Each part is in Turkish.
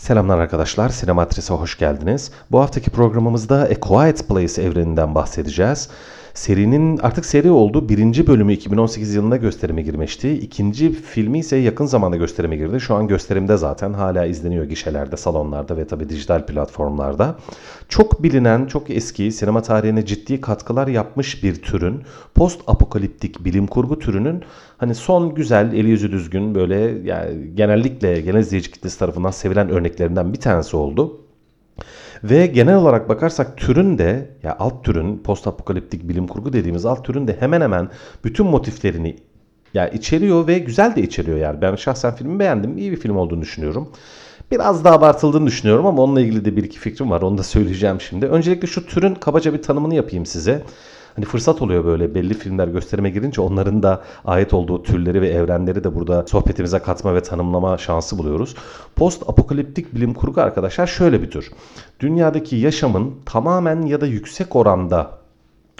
Selamlar arkadaşlar, Sinematris'e hoş geldiniz. Bu haftaki programımızda A Quiet Place evreninden bahsedeceğiz. Serinin artık seri oldu. Birinci bölümü 2018 yılında gösterime girmişti. İkinci filmi ise yakın zamanda gösterime girdi. Şu an gösterimde zaten hala izleniyor gişelerde, salonlarda ve tabi dijital platformlarda. Çok bilinen, çok eski, sinema tarihine ciddi katkılar yapmış bir türün, post apokaliptik bilim kurgu türünün hani son güzel, eli yüzü düzgün böyle yani genellikle genel izleyici kitlesi tarafından sevilen örneklerinden bir tanesi oldu. Ve genel olarak bakarsak türün de ya alt türün post apokaliptik bilim kurgu dediğimiz alt türün de hemen hemen bütün motiflerini ya içeriyor ve güzel de içeriyor yani. Ben şahsen filmi beğendim. iyi bir film olduğunu düşünüyorum. Biraz daha abartıldığını düşünüyorum ama onunla ilgili de bir iki fikrim var. Onu da söyleyeceğim şimdi. Öncelikle şu türün kabaca bir tanımını yapayım size. Hani fırsat oluyor böyle belli filmler gösterime girince onların da ait olduğu türleri ve evrenleri de burada sohbetimize katma ve tanımlama şansı buluyoruz. Post apokaliptik bilim kurgu arkadaşlar şöyle bir tür. Dünyadaki yaşamın tamamen ya da yüksek oranda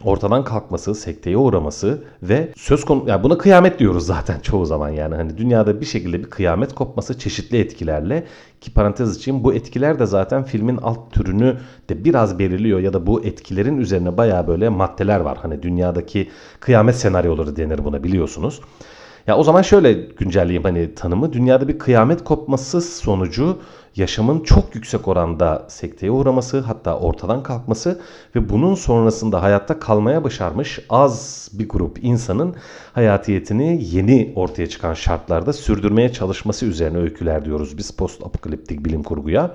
ortadan kalkması, sekteye uğraması ve söz konu yani buna kıyamet diyoruz zaten çoğu zaman yani hani dünyada bir şekilde bir kıyamet kopması çeşitli etkilerle ki parantez için bu etkiler de zaten filmin alt türünü de biraz belirliyor ya da bu etkilerin üzerine baya böyle maddeler var. Hani dünyadaki kıyamet senaryoları denir buna biliyorsunuz. Ya o zaman şöyle güncelleyeyim hani tanımı. Dünyada bir kıyamet kopması sonucu yaşamın çok yüksek oranda sekteye uğraması hatta ortadan kalkması ve bunun sonrasında hayatta kalmaya başarmış az bir grup insanın hayatiyetini yeni ortaya çıkan şartlarda sürdürmeye çalışması üzerine öyküler diyoruz biz post apokaliptik bilim kurguya.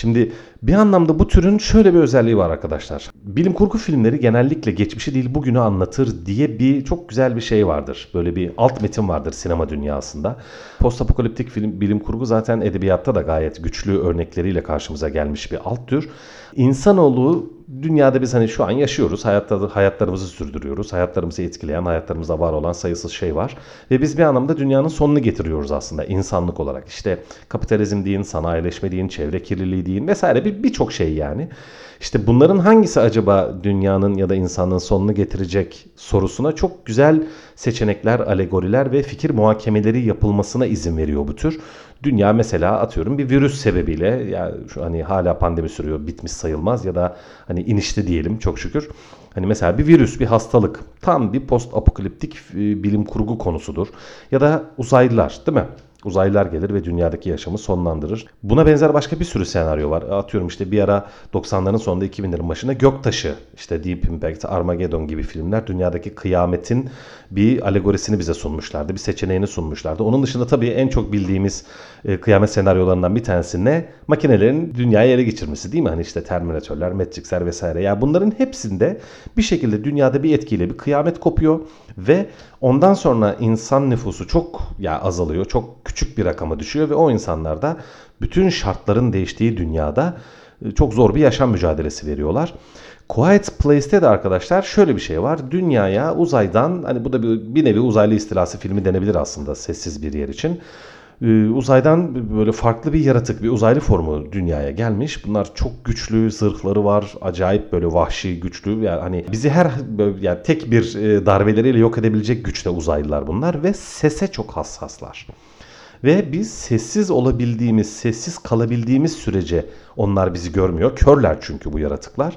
Şimdi bir anlamda bu türün şöyle bir özelliği var arkadaşlar. Bilim kurgu filmleri genellikle geçmişi değil bugünü anlatır diye bir çok güzel bir şey vardır. Böyle bir alt metin vardır sinema dünyasında. Post apokaliptik film, bilim kurgu zaten edebiyatta da gayet güçlü örnekleriyle karşımıza gelmiş bir alt tür. İnsanoğlu dünyada biz hani şu an yaşıyoruz. Hayatta, hayatlarımızı sürdürüyoruz. Hayatlarımızı etkileyen, hayatlarımızda var olan sayısız şey var. Ve biz bir anlamda dünyanın sonunu getiriyoruz aslında insanlık olarak. İşte kapitalizm deyin, sanayileşme deyin, çevre kirliliği deyin vesaire birçok şey yani. İşte bunların hangisi acaba dünyanın ya da insanlığın sonunu getirecek sorusuna çok güzel seçenekler, alegoriler ve fikir muhakemeleri yapılmasına izin veriyor bu tür. Dünya mesela atıyorum bir virüs sebebiyle ya şu hani hala pandemi sürüyor bitmiş sayılmaz ya da hani inişte diyelim çok şükür. Hani mesela bir virüs, bir hastalık tam bir post apokaliptik e, bilim kurgu konusudur. Ya da uzaylılar değil mi? Uzaylılar gelir ve dünyadaki yaşamı sonlandırır. Buna benzer başka bir sürü senaryo var. Atıyorum işte bir ara 90'ların sonunda 2000'lerin başında Göktaşı, işte Deep Impact, Armageddon gibi filmler dünyadaki kıyametin bir alegorisini bize sunmuşlardı. Bir seçeneğini sunmuşlardı. Onun dışında tabii en çok bildiğimiz e, kıyamet senaryolarından bir tanesi ne? Makinelerin dünyayı ele geçirmesi değil mi? Hani işte Terminatörler, Matrix'ler vesaire. Ya bunların hepsinde bir şekilde dünyada bir etkiyle bir kıyamet kopuyor ve ondan sonra insan nüfusu çok ya azalıyor. Çok küçük bir rakama düşüyor ve o insanlar da bütün şartların değiştiği dünyada e, çok zor bir yaşam mücadelesi veriyorlar. Quiet Place'te de arkadaşlar şöyle bir şey var. Dünyaya uzaydan hani bu da bir, bir nevi uzaylı istilası filmi denebilir aslında sessiz bir yer için. Ee, uzaydan böyle farklı bir yaratık, bir uzaylı formu dünyaya gelmiş. Bunlar çok güçlü, zırhları var, acayip böyle vahşi, güçlü. Yani hani bizi her yani tek bir e, darbeleriyle yok edebilecek güçte uzaylılar bunlar ve sese çok hassaslar. Ve biz sessiz olabildiğimiz, sessiz kalabildiğimiz sürece onlar bizi görmüyor. Körler çünkü bu yaratıklar.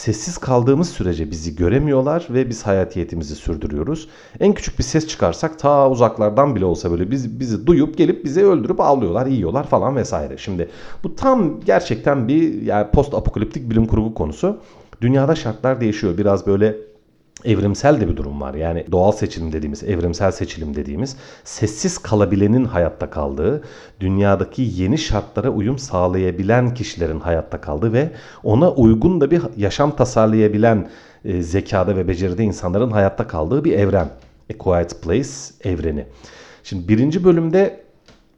Sessiz kaldığımız sürece bizi göremiyorlar ve biz hayatiyetimizi sürdürüyoruz. En küçük bir ses çıkarsak ta uzaklardan bile olsa böyle biz, bizi duyup gelip bizi öldürüp ağlıyorlar, yiyorlar falan vesaire. Şimdi bu tam gerçekten bir yani post apokaliptik bilim kurgu konusu. Dünyada şartlar değişiyor. Biraz böyle evrimsel de bir durum var. Yani doğal seçilim dediğimiz, evrimsel seçilim dediğimiz sessiz kalabilenin hayatta kaldığı, dünyadaki yeni şartlara uyum sağlayabilen kişilerin hayatta kaldığı ve ona uygun da bir yaşam tasarlayabilen e, zekada ve beceride insanların hayatta kaldığı bir evren. A Quiet Place evreni. Şimdi birinci bölümde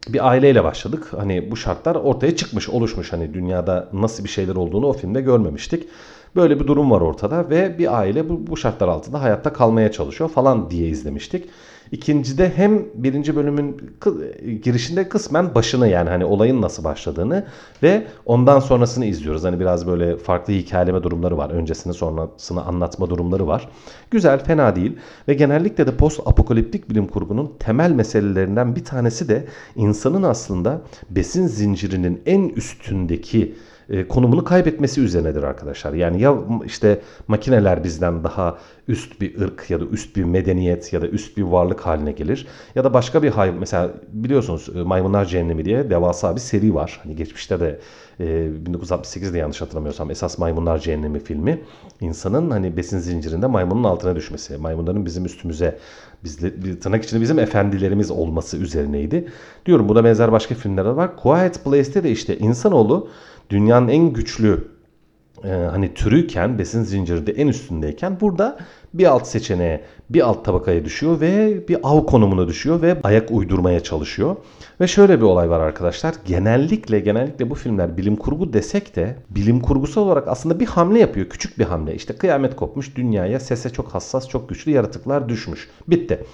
bir aileyle başladık. Hani bu şartlar ortaya çıkmış, oluşmuş. Hani dünyada nasıl bir şeyler olduğunu o filmde görmemiştik. Böyle bir durum var ortada ve bir aile bu, bu şartlar altında hayatta kalmaya çalışıyor falan diye izlemiştik. İkincide hem birinci bölümün girişinde kısmen başını yani hani olayın nasıl başladığını ve ondan sonrasını izliyoruz. Hani biraz böyle farklı hikayeleme durumları var. Öncesini sonrasını anlatma durumları var. Güzel, fena değil ve genellikle de post apokaliptik bilim kurgunun temel meselelerinden bir tanesi de insanın aslında besin zincirinin en üstündeki e, konumunu kaybetmesi üzerinedir arkadaşlar. Yani ya işte makineler bizden daha üst bir ırk ya da üst bir medeniyet ya da üst bir varlık haline gelir. Ya da başka bir hayvan mesela biliyorsunuz e, Maymunlar Cehennemi diye devasa bir seri var. Hani geçmişte de e, 1968'de yanlış hatırlamıyorsam esas Maymunlar Cehennemi filmi insanın hani besin zincirinde maymunun altına düşmesi. Maymunların bizim üstümüze bizle, tırnak içinde bizim efendilerimiz olması üzerineydi. Diyorum buna benzer başka filmler de var. Quiet Place'te de işte insanoğlu dünyanın en güçlü e, hani türüyken besin zincirinde en üstündeyken burada bir alt seçeneğe bir alt tabakaya düşüyor ve bir av konumuna düşüyor ve ayak uydurmaya çalışıyor. Ve şöyle bir olay var arkadaşlar. Genellikle genellikle bu filmler bilim kurgu desek de bilim kurgusal olarak aslında bir hamle yapıyor. Küçük bir hamle. İşte kıyamet kopmuş dünyaya sese çok hassas çok güçlü yaratıklar düşmüş. Bitti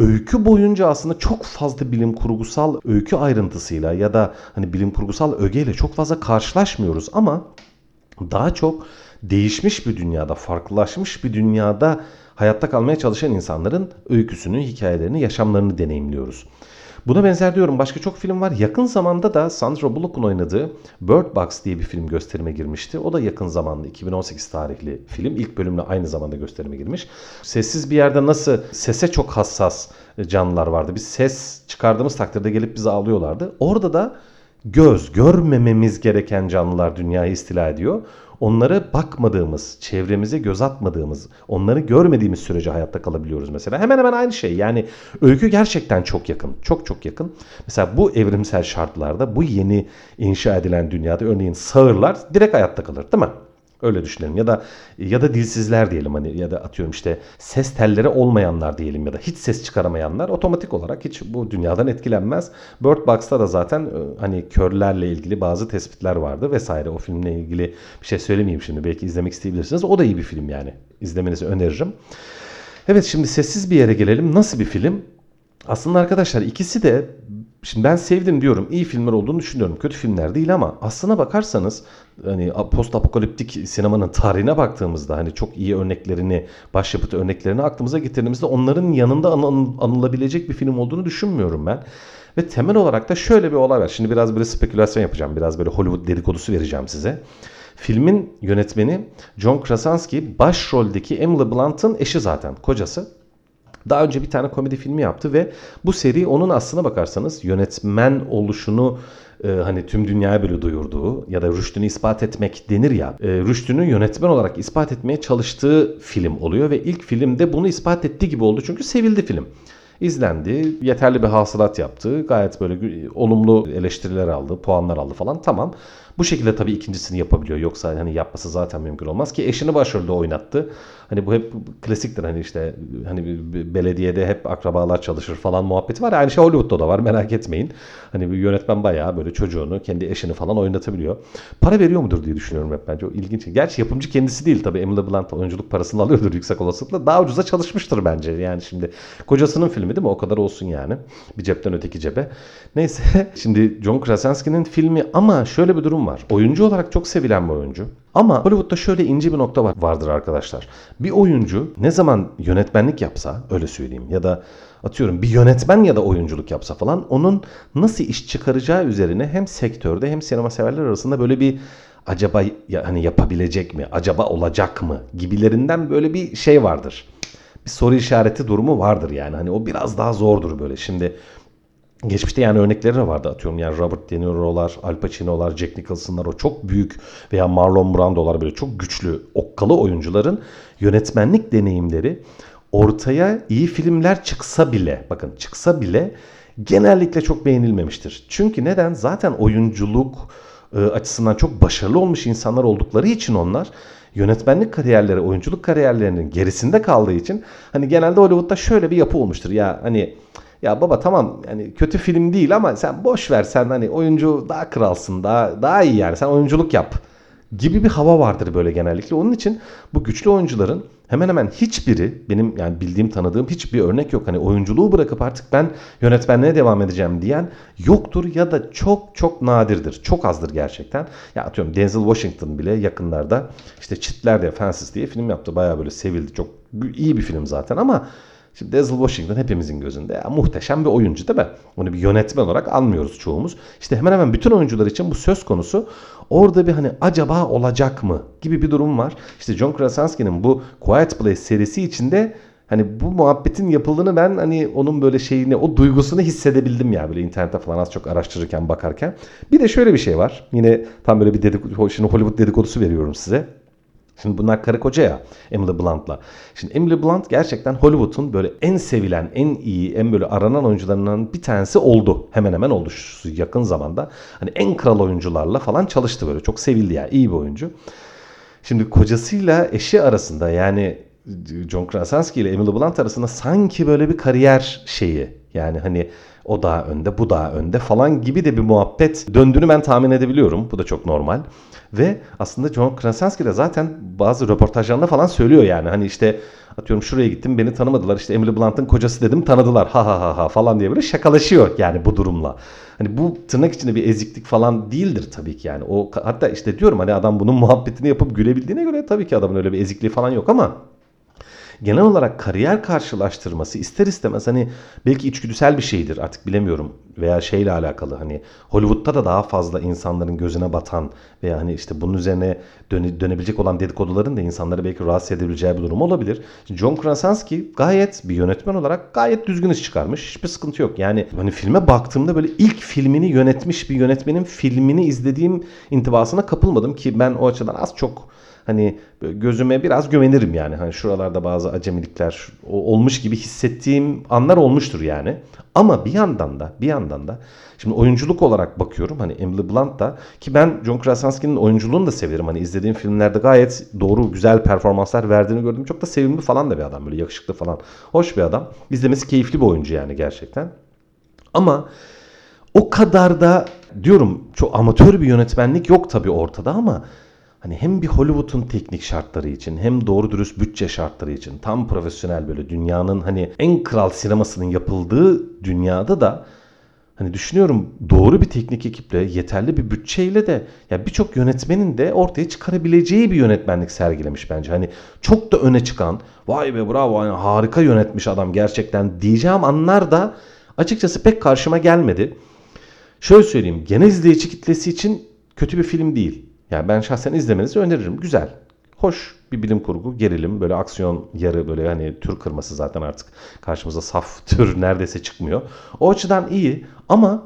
öykü boyunca aslında çok fazla bilim kurgusal öykü ayrıntısıyla ya da hani bilim kurgusal ögeyle çok fazla karşılaşmıyoruz ama daha çok değişmiş bir dünyada, farklılaşmış bir dünyada hayatta kalmaya çalışan insanların öyküsünü, hikayelerini, yaşamlarını deneyimliyoruz. Buna benzer diyorum başka çok film var. Yakın zamanda da Sandra Bullock'un oynadığı Bird Box diye bir film gösterime girmişti. O da yakın zamanda 2018 tarihli film. İlk bölümle aynı zamanda gösterime girmiş. Sessiz bir yerde nasıl sese çok hassas canlılar vardı. Biz ses çıkardığımız takdirde gelip bizi avlıyorlardı. Orada da göz, görmememiz gereken canlılar dünyayı istila ediyor. Onlara bakmadığımız, çevremize göz atmadığımız, onları görmediğimiz sürece hayatta kalabiliyoruz mesela. Hemen hemen aynı şey. Yani öykü gerçekten çok yakın. Çok çok yakın. Mesela bu evrimsel şartlarda, bu yeni inşa edilen dünyada örneğin sağırlar direkt hayatta kalır değil mi? Öyle düşünelim ya da ya da dilsizler diyelim hani ya da atıyorum işte ses telleri olmayanlar diyelim ya da hiç ses çıkaramayanlar otomatik olarak hiç bu dünyadan etkilenmez. Bird Box'ta da zaten e, hani körlerle ilgili bazı tespitler vardı vesaire. O filmle ilgili bir şey söylemeyeyim şimdi. Belki izlemek isteyebilirsiniz. O da iyi bir film yani. İzlemenizi öneririm. Evet şimdi sessiz bir yere gelelim. Nasıl bir film? Aslında arkadaşlar ikisi de Şimdi ben sevdim diyorum. iyi filmler olduğunu düşünüyorum. Kötü filmler değil ama aslına bakarsanız hani post apokaliptik sinemanın tarihine baktığımızda hani çok iyi örneklerini, başyapıt örneklerini aklımıza getirdiğimizde onların yanında anıl, anılabilecek bir film olduğunu düşünmüyorum ben. Ve temel olarak da şöyle bir olay var. Şimdi biraz böyle spekülasyon yapacağım. Biraz böyle Hollywood dedikodusu vereceğim size. Filmin yönetmeni John Krasinski başroldeki Emily Blunt'ın eşi zaten, kocası. Daha önce bir tane komedi filmi yaptı ve bu seri onun aslına bakarsanız yönetmen oluşunu e, hani tüm dünyaya böyle duyurduğu ya da rüştünü ispat etmek denir ya. E, rüştünü yönetmen olarak ispat etmeye çalıştığı film oluyor ve ilk filmde bunu ispat ettiği gibi oldu çünkü sevildi film izlendi. Yeterli bir hasılat yaptı. Gayet böyle olumlu eleştiriler aldı, puanlar aldı falan. Tamam. Bu şekilde tabii ikincisini yapabiliyor. Yoksa hani yapması zaten mümkün olmaz ki eşini başrolde oynattı. Hani bu hep klasiktir hani işte hani belediyede hep akrabalar çalışır falan muhabbeti var. Aynı şey Hollywood'da da var merak etmeyin. Hani bir yönetmen bayağı böyle çocuğunu, kendi eşini falan oynatabiliyor. Para veriyor mudur diye düşünüyorum hep bence. O ilginç. Gerçi yapımcı kendisi değil tabii. Emily Blunt oyunculuk parasını alıyordur yüksek olasılıkla. Daha ucuza çalışmıştır bence. Yani şimdi kocasının filmi değil mi? O kadar olsun yani. Bir cepten öteki cebe. Neyse. Şimdi John Krasinski'nin filmi ama şöyle bir durum var. Oyuncu olarak çok sevilen bir oyuncu. Ama Hollywood'da şöyle ince bir nokta var, vardır arkadaşlar. Bir oyuncu ne zaman yönetmenlik yapsa öyle söyleyeyim ya da atıyorum bir yönetmen ya da oyunculuk yapsa falan onun nasıl iş çıkaracağı üzerine hem sektörde hem sinema severler arasında böyle bir acaba ya, hani yapabilecek mi, acaba olacak mı gibilerinden böyle bir şey vardır. Bir soru işareti durumu vardır yani. Hani o biraz daha zordur böyle. Şimdi Geçmişte yani örnekleri de vardı atıyorum yani Robert De Niro'lar, Al Pacino'lar, Jack Nicholson'lar o çok büyük veya Marlon Brando'lar böyle çok güçlü okkalı oyuncuların yönetmenlik deneyimleri ortaya iyi filmler çıksa bile bakın çıksa bile genellikle çok beğenilmemiştir. Çünkü neden? Zaten oyunculuk e, açısından çok başarılı olmuş insanlar oldukları için onlar yönetmenlik kariyerleri, oyunculuk kariyerlerinin gerisinde kaldığı için hani genelde Hollywood'da şöyle bir yapı olmuştur. Ya hani ya baba tamam yani kötü film değil ama sen boş ver sen hani oyuncu daha kralsın daha daha iyi yani sen oyunculuk yap gibi bir hava vardır böyle genellikle. Onun için bu güçlü oyuncuların hemen hemen hiçbiri benim yani bildiğim tanıdığım hiçbir örnek yok. Hani oyunculuğu bırakıp artık ben yönetmenliğe devam edeceğim diyen yoktur ya da çok çok nadirdir. Çok azdır gerçekten. Ya atıyorum Denzel Washington bile yakınlarda işte Çitler diye Fences diye film yaptı. Bayağı böyle sevildi. Çok iyi bir film zaten ama Şimdi Denzel Washington hepimizin gözünde ya, muhteşem bir oyuncu değil mi? Onu bir yönetmen olarak almıyoruz çoğumuz. İşte hemen hemen bütün oyuncular için bu söz konusu. Orada bir hani acaba olacak mı gibi bir durum var. İşte John Krasinski'nin bu Quiet Place serisi içinde hani bu muhabbetin yapıldığını ben hani onun böyle şeyini o duygusunu hissedebildim ya böyle internette falan az çok araştırırken bakarken. Bir de şöyle bir şey var. Yine tam böyle bir dedikodu, şimdi Hollywood dedikodusu veriyorum size. Şimdi bunlar karı koca ya Emily Blunt'la. Şimdi Emily Blunt gerçekten Hollywood'un böyle en sevilen, en iyi, en böyle aranan oyuncularından bir tanesi oldu. Hemen hemen oldu şu yakın zamanda. Hani en kral oyuncularla falan çalıştı böyle. Çok sevildi yani. iyi bir oyuncu. Şimdi kocasıyla eşi arasında yani John Krasinski ile Emily Blunt arasında sanki böyle bir kariyer şeyi. Yani hani o daha önde, bu daha önde falan gibi de bir muhabbet döndüğünü ben tahmin edebiliyorum. Bu da çok normal. Ve aslında John Krasinski de zaten bazı röportajlarında falan söylüyor yani. Hani işte atıyorum şuraya gittim beni tanımadılar. İşte Emily Blunt'ın kocası dedim tanıdılar. Ha ha ha ha falan diye böyle şakalaşıyor yani bu durumla. Hani bu tırnak içinde bir eziklik falan değildir tabii ki yani. O hatta işte diyorum hani adam bunun muhabbetini yapıp gülebildiğine göre tabii ki adamın öyle bir ezikliği falan yok ama genel olarak kariyer karşılaştırması ister istemez hani belki içgüdüsel bir şeydir artık bilemiyorum veya şeyle alakalı hani Hollywood'da da daha fazla insanların gözüne batan veya hani işte bunun üzerine döne, dönebilecek olan dedikoduların da insanları belki rahatsız edebileceği bir durum olabilir. John Krasinski gayet bir yönetmen olarak gayet düzgün iş çıkarmış. Hiçbir sıkıntı yok. Yani hani filme baktığımda böyle ilk filmini yönetmiş bir yönetmenin filmini izlediğim intibasına kapılmadım ki ben o açıdan az çok hani gözüme biraz güvenirim yani. Hani şuralarda bazı acemilikler olmuş gibi hissettiğim anlar olmuştur yani. Ama bir yandan da bir yandan da şimdi oyunculuk olarak bakıyorum hani Emily Blunt da ki ben John Krasinski'nin oyunculuğunu da severim. Hani izlediğim filmlerde gayet doğru güzel performanslar verdiğini gördüm. Çok da sevimli falan da bir adam böyle yakışıklı falan. Hoş bir adam. İzlemesi keyifli bir oyuncu yani gerçekten. Ama o kadar da diyorum çok amatör bir yönetmenlik yok tabii ortada ama hani hem bir Hollywood'un teknik şartları için hem doğru dürüst bütçe şartları için tam profesyonel böyle dünyanın hani en kral sinemasının yapıldığı dünyada da hani düşünüyorum doğru bir teknik ekiple yeterli bir bütçeyle de ya birçok yönetmenin de ortaya çıkarabileceği bir yönetmenlik sergilemiş bence. Hani çok da öne çıkan vay be bravo yani harika yönetmiş adam gerçekten diyeceğim anlar da açıkçası pek karşıma gelmedi. Şöyle söyleyeyim genel izleyici kitlesi için kötü bir film değil. Yani ben şahsen izlemenizi öneririm. Güzel. Hoş bir bilim kurgu, gerilim, böyle aksiyon yarı böyle hani tür kırması zaten artık karşımıza saf tür neredeyse çıkmıyor. O açıdan iyi ama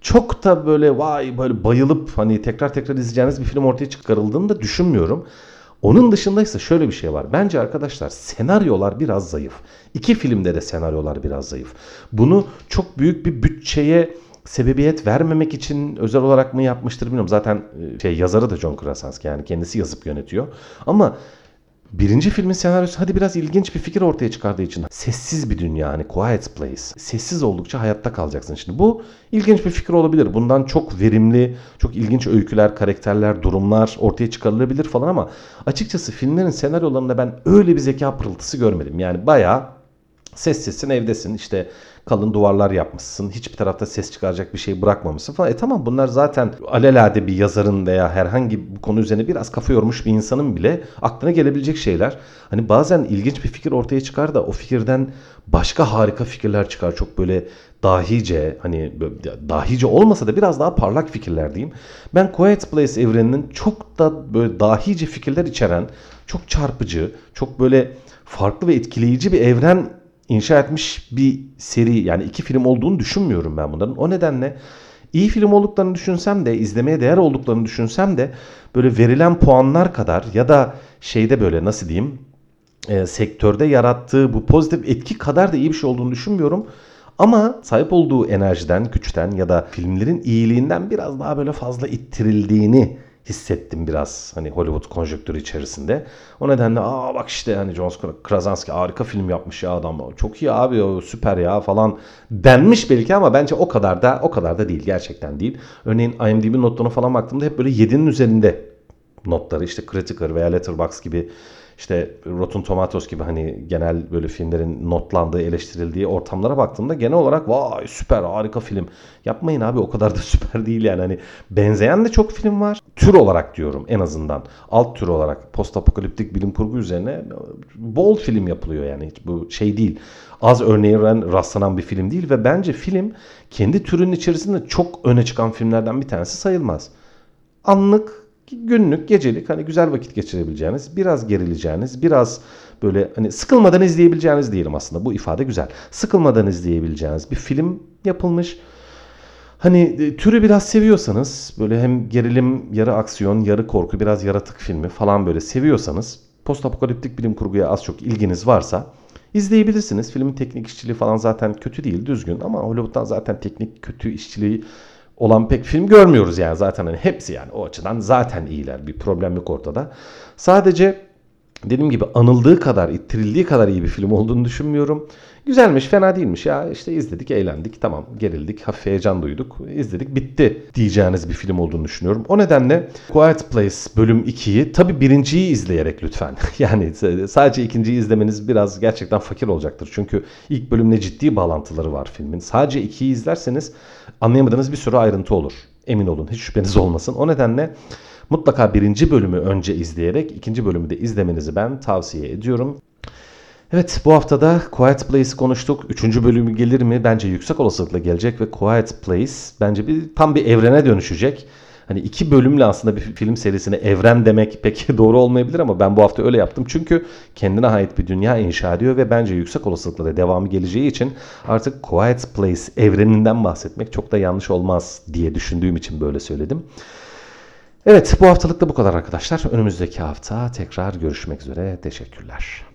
çok da böyle vay böyle bayılıp hani tekrar tekrar izleyeceğiniz bir film ortaya çıkarıldığını da düşünmüyorum. Onun dışında ise şöyle bir şey var. Bence arkadaşlar senaryolar biraz zayıf. İki filmde de senaryolar biraz zayıf. Bunu çok büyük bir bütçeye sebebiyet vermemek için özel olarak mı yapmıştır bilmiyorum. Zaten e, şey yazarı da John Krasinski yani kendisi yazıp yönetiyor. Ama birinci filmin senaryosu hadi biraz ilginç bir fikir ortaya çıkardığı için sessiz bir dünya hani quiet place. Sessiz oldukça hayatta kalacaksın. Şimdi bu ilginç bir fikir olabilir. Bundan çok verimli, çok ilginç öyküler, karakterler, durumlar ortaya çıkarılabilir falan ama açıkçası filmlerin senaryolarında ben öyle bir zeka pırıltısı görmedim. Yani bayağı sessizsin evdesin işte kalın duvarlar yapmışsın. Hiçbir tarafta ses çıkaracak bir şey bırakmamışsın falan. E tamam bunlar zaten alelade bir yazarın veya herhangi bir konu üzerine biraz kafa yormuş bir insanın bile aklına gelebilecek şeyler. Hani bazen ilginç bir fikir ortaya çıkar da o fikirden başka harika fikirler çıkar. Çok böyle dahice hani dahice olmasa da biraz daha parlak fikirler diyeyim. Ben Quiet Place evreninin çok da böyle dahice fikirler içeren, çok çarpıcı, çok böyle farklı ve etkileyici bir evren inşa etmiş bir seri yani iki film olduğunu düşünmüyorum ben bunların. O nedenle iyi film olduklarını düşünsem de izlemeye değer olduklarını düşünsem de böyle verilen puanlar kadar ya da şeyde böyle nasıl diyeyim e, sektörde yarattığı bu pozitif etki kadar da iyi bir şey olduğunu düşünmüyorum. Ama sahip olduğu enerjiden, güçten ya da filmlerin iyiliğinden biraz daha böyle fazla ittirildiğini hissettim biraz hani Hollywood konjonktürü içerisinde. O nedenle aa bak işte hani John Krasinski harika film yapmış ya adam. Çok iyi abi o süper ya falan denmiş belki ama bence o kadar da o kadar da değil gerçekten değil. Örneğin IMDb notlarına falan baktığımda hep böyle 7'nin üzerinde notları işte Critical veya Letterboxd gibi işte Rotten Tomatoes gibi hani genel böyle filmlerin notlandığı, eleştirildiği ortamlara baktığımda genel olarak vay süper harika film. Yapmayın abi o kadar da süper değil yani. Hani benzeyen de çok film var. Tür olarak diyorum en azından. Alt tür olarak post apokaliptik bilim kurgu üzerine bol film yapılıyor yani. Hiç bu şey değil. Az örneğe rastlanan bir film değil ve bence film kendi türünün içerisinde çok öne çıkan filmlerden bir tanesi sayılmaz. Anlık günlük, gecelik hani güzel vakit geçirebileceğiniz, biraz gerileceğiniz, biraz böyle hani sıkılmadan izleyebileceğiniz diyelim aslında. Bu ifade güzel. Sıkılmadan izleyebileceğiniz bir film yapılmış. Hani e, türü biraz seviyorsanız böyle hem gerilim, yarı aksiyon, yarı korku, biraz yaratık filmi falan böyle seviyorsanız post apokaliptik bilim kurguya az çok ilginiz varsa izleyebilirsiniz. Filmin teknik işçiliği falan zaten kötü değil, düzgün ama Hollywood'dan zaten teknik kötü işçiliği olan pek film görmüyoruz yani zaten hani hepsi yani o açıdan zaten iyiler. Bir problem yok ortada. Sadece dediğim gibi anıldığı kadar, ittirildiği kadar iyi bir film olduğunu düşünmüyorum. Güzelmiş, fena değilmiş ya. işte izledik, eğlendik, tamam gerildik, hafif heyecan duyduk, izledik, bitti diyeceğiniz bir film olduğunu düşünüyorum. O nedenle Quiet Place bölüm 2'yi tabi birinciyi izleyerek lütfen. yani sadece ikinciyi izlemeniz biraz gerçekten fakir olacaktır. Çünkü ilk bölümle ciddi bağlantıları var filmin. Sadece ikiyi izlerseniz anlayamadığınız bir sürü ayrıntı olur. Emin olun, hiç şüpheniz olmasın. O nedenle mutlaka birinci bölümü önce izleyerek ikinci bölümü de izlemenizi ben tavsiye ediyorum. Evet bu haftada Quiet Place konuştuk. Üçüncü bölümü gelir mi? Bence yüksek olasılıkla gelecek ve Quiet Place bence bir tam bir evrene dönüşecek. Hani iki bölümle aslında bir film serisine evren demek pek doğru olmayabilir ama ben bu hafta öyle yaptım. Çünkü kendine ait bir dünya inşa ediyor ve bence yüksek olasılıkla devamı geleceği için artık Quiet Place evreninden bahsetmek çok da yanlış olmaz diye düşündüğüm için böyle söyledim. Evet bu haftalık da bu kadar arkadaşlar. Önümüzdeki hafta tekrar görüşmek üzere. Teşekkürler.